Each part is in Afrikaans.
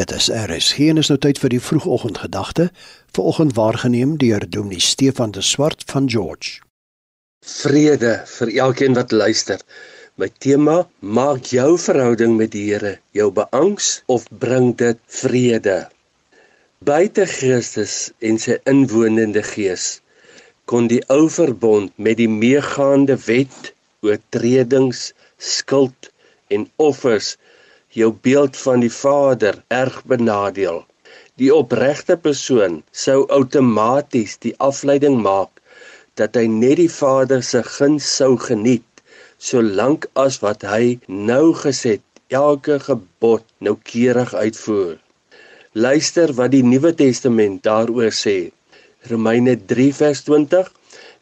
Dit is RSG en is nou tyd vir die vroegoggendgedagte, vanoggend waargeneem deur Dominee Stefan de Swart van George. Vrede vir elkeen wat luister. My tema: Maak jou verhouding met die Here jou beangs of bring dit vrede? Buite Christus en sy inwonende Gees kon die ou verbond met die meegaande wet, oortredings, skuld en offers jou beeld van die Vader erg benadeel. Die opregte persoon sou outomaties die afleiding maak dat hy net die Vader se guns sou geniet solank as wat hy nou geset elke gebod noukeurig uitvoer. Luister wat die Nuwe Testament daaroor sê. Romeine 3 vers 20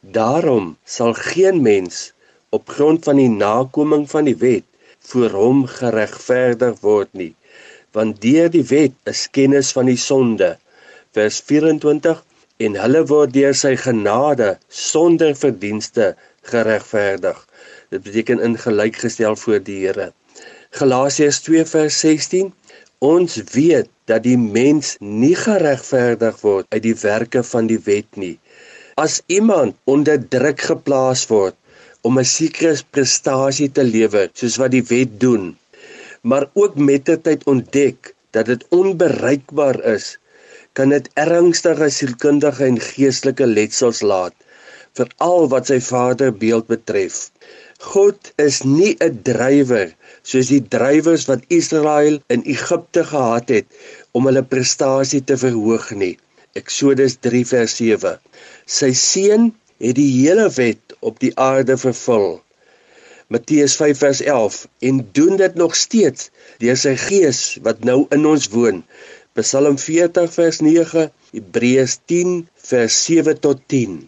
Daarom sal geen mens op grond van die nakoming van die wet voor hom geregverdig word nie want deur die wet is kennis van die sonde. Vers 24 en hulle word deur sy genade sonder verdienste geregverdig dit beteken in gelykgestel voor die Here. Galasiërs 2 vers 16 ons weet dat die mens nie geregverdig word uit die werke van die wet nie. As iemand onder druk geplaas word om 'n sekere prestasie te lewer soos wat die wet doen maar ook met die tyd ontdek dat dit onbereikbaar is kan dit ernstige sielkundige en geestelike letsels laat veral wat sy vaderbeeld betref. God is nie 'n drywer soos die drywers wat Israel in Egipte gehad het om hulle prestasie te verhoog nie. Eksodus 3 vers 7 Sy seun het die hele wet op die aarde vervul. Matteus 5 vers 11 en doen dit nog steeds deur sy gees wat nou in ons woon. Psalm 40 vers 9, Hebreërs 10 vers 7 tot 10.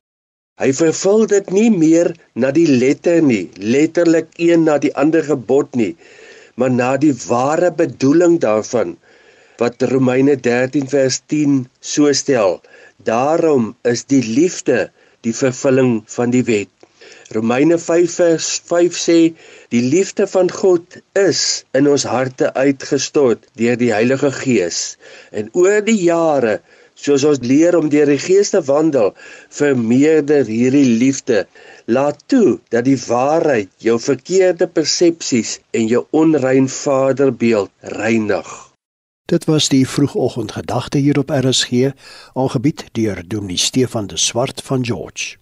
Hy vervul dit nie meer na die letter nie, letterlik een na die ander gebod nie, maar na die ware bedoeling daarvan wat Romeine 13 vers 10 so stel. Daarom is die liefde die vervulling van die wet. Romeine 5 vers 5 sê die liefde van God is in ons harte uitgestort deur die Heilige Gees. En oor die jare, soos ons leer om deur die Gees te wandel, vermeerder hierdie liefde. Laat toe dat die waarheid jou verkeerde persepsies en jou onrein vaderbeeld reinig. Dit was die vroegoggendgedagte hier op RSG, aangebied deur Dominee Stefan de Swart van George.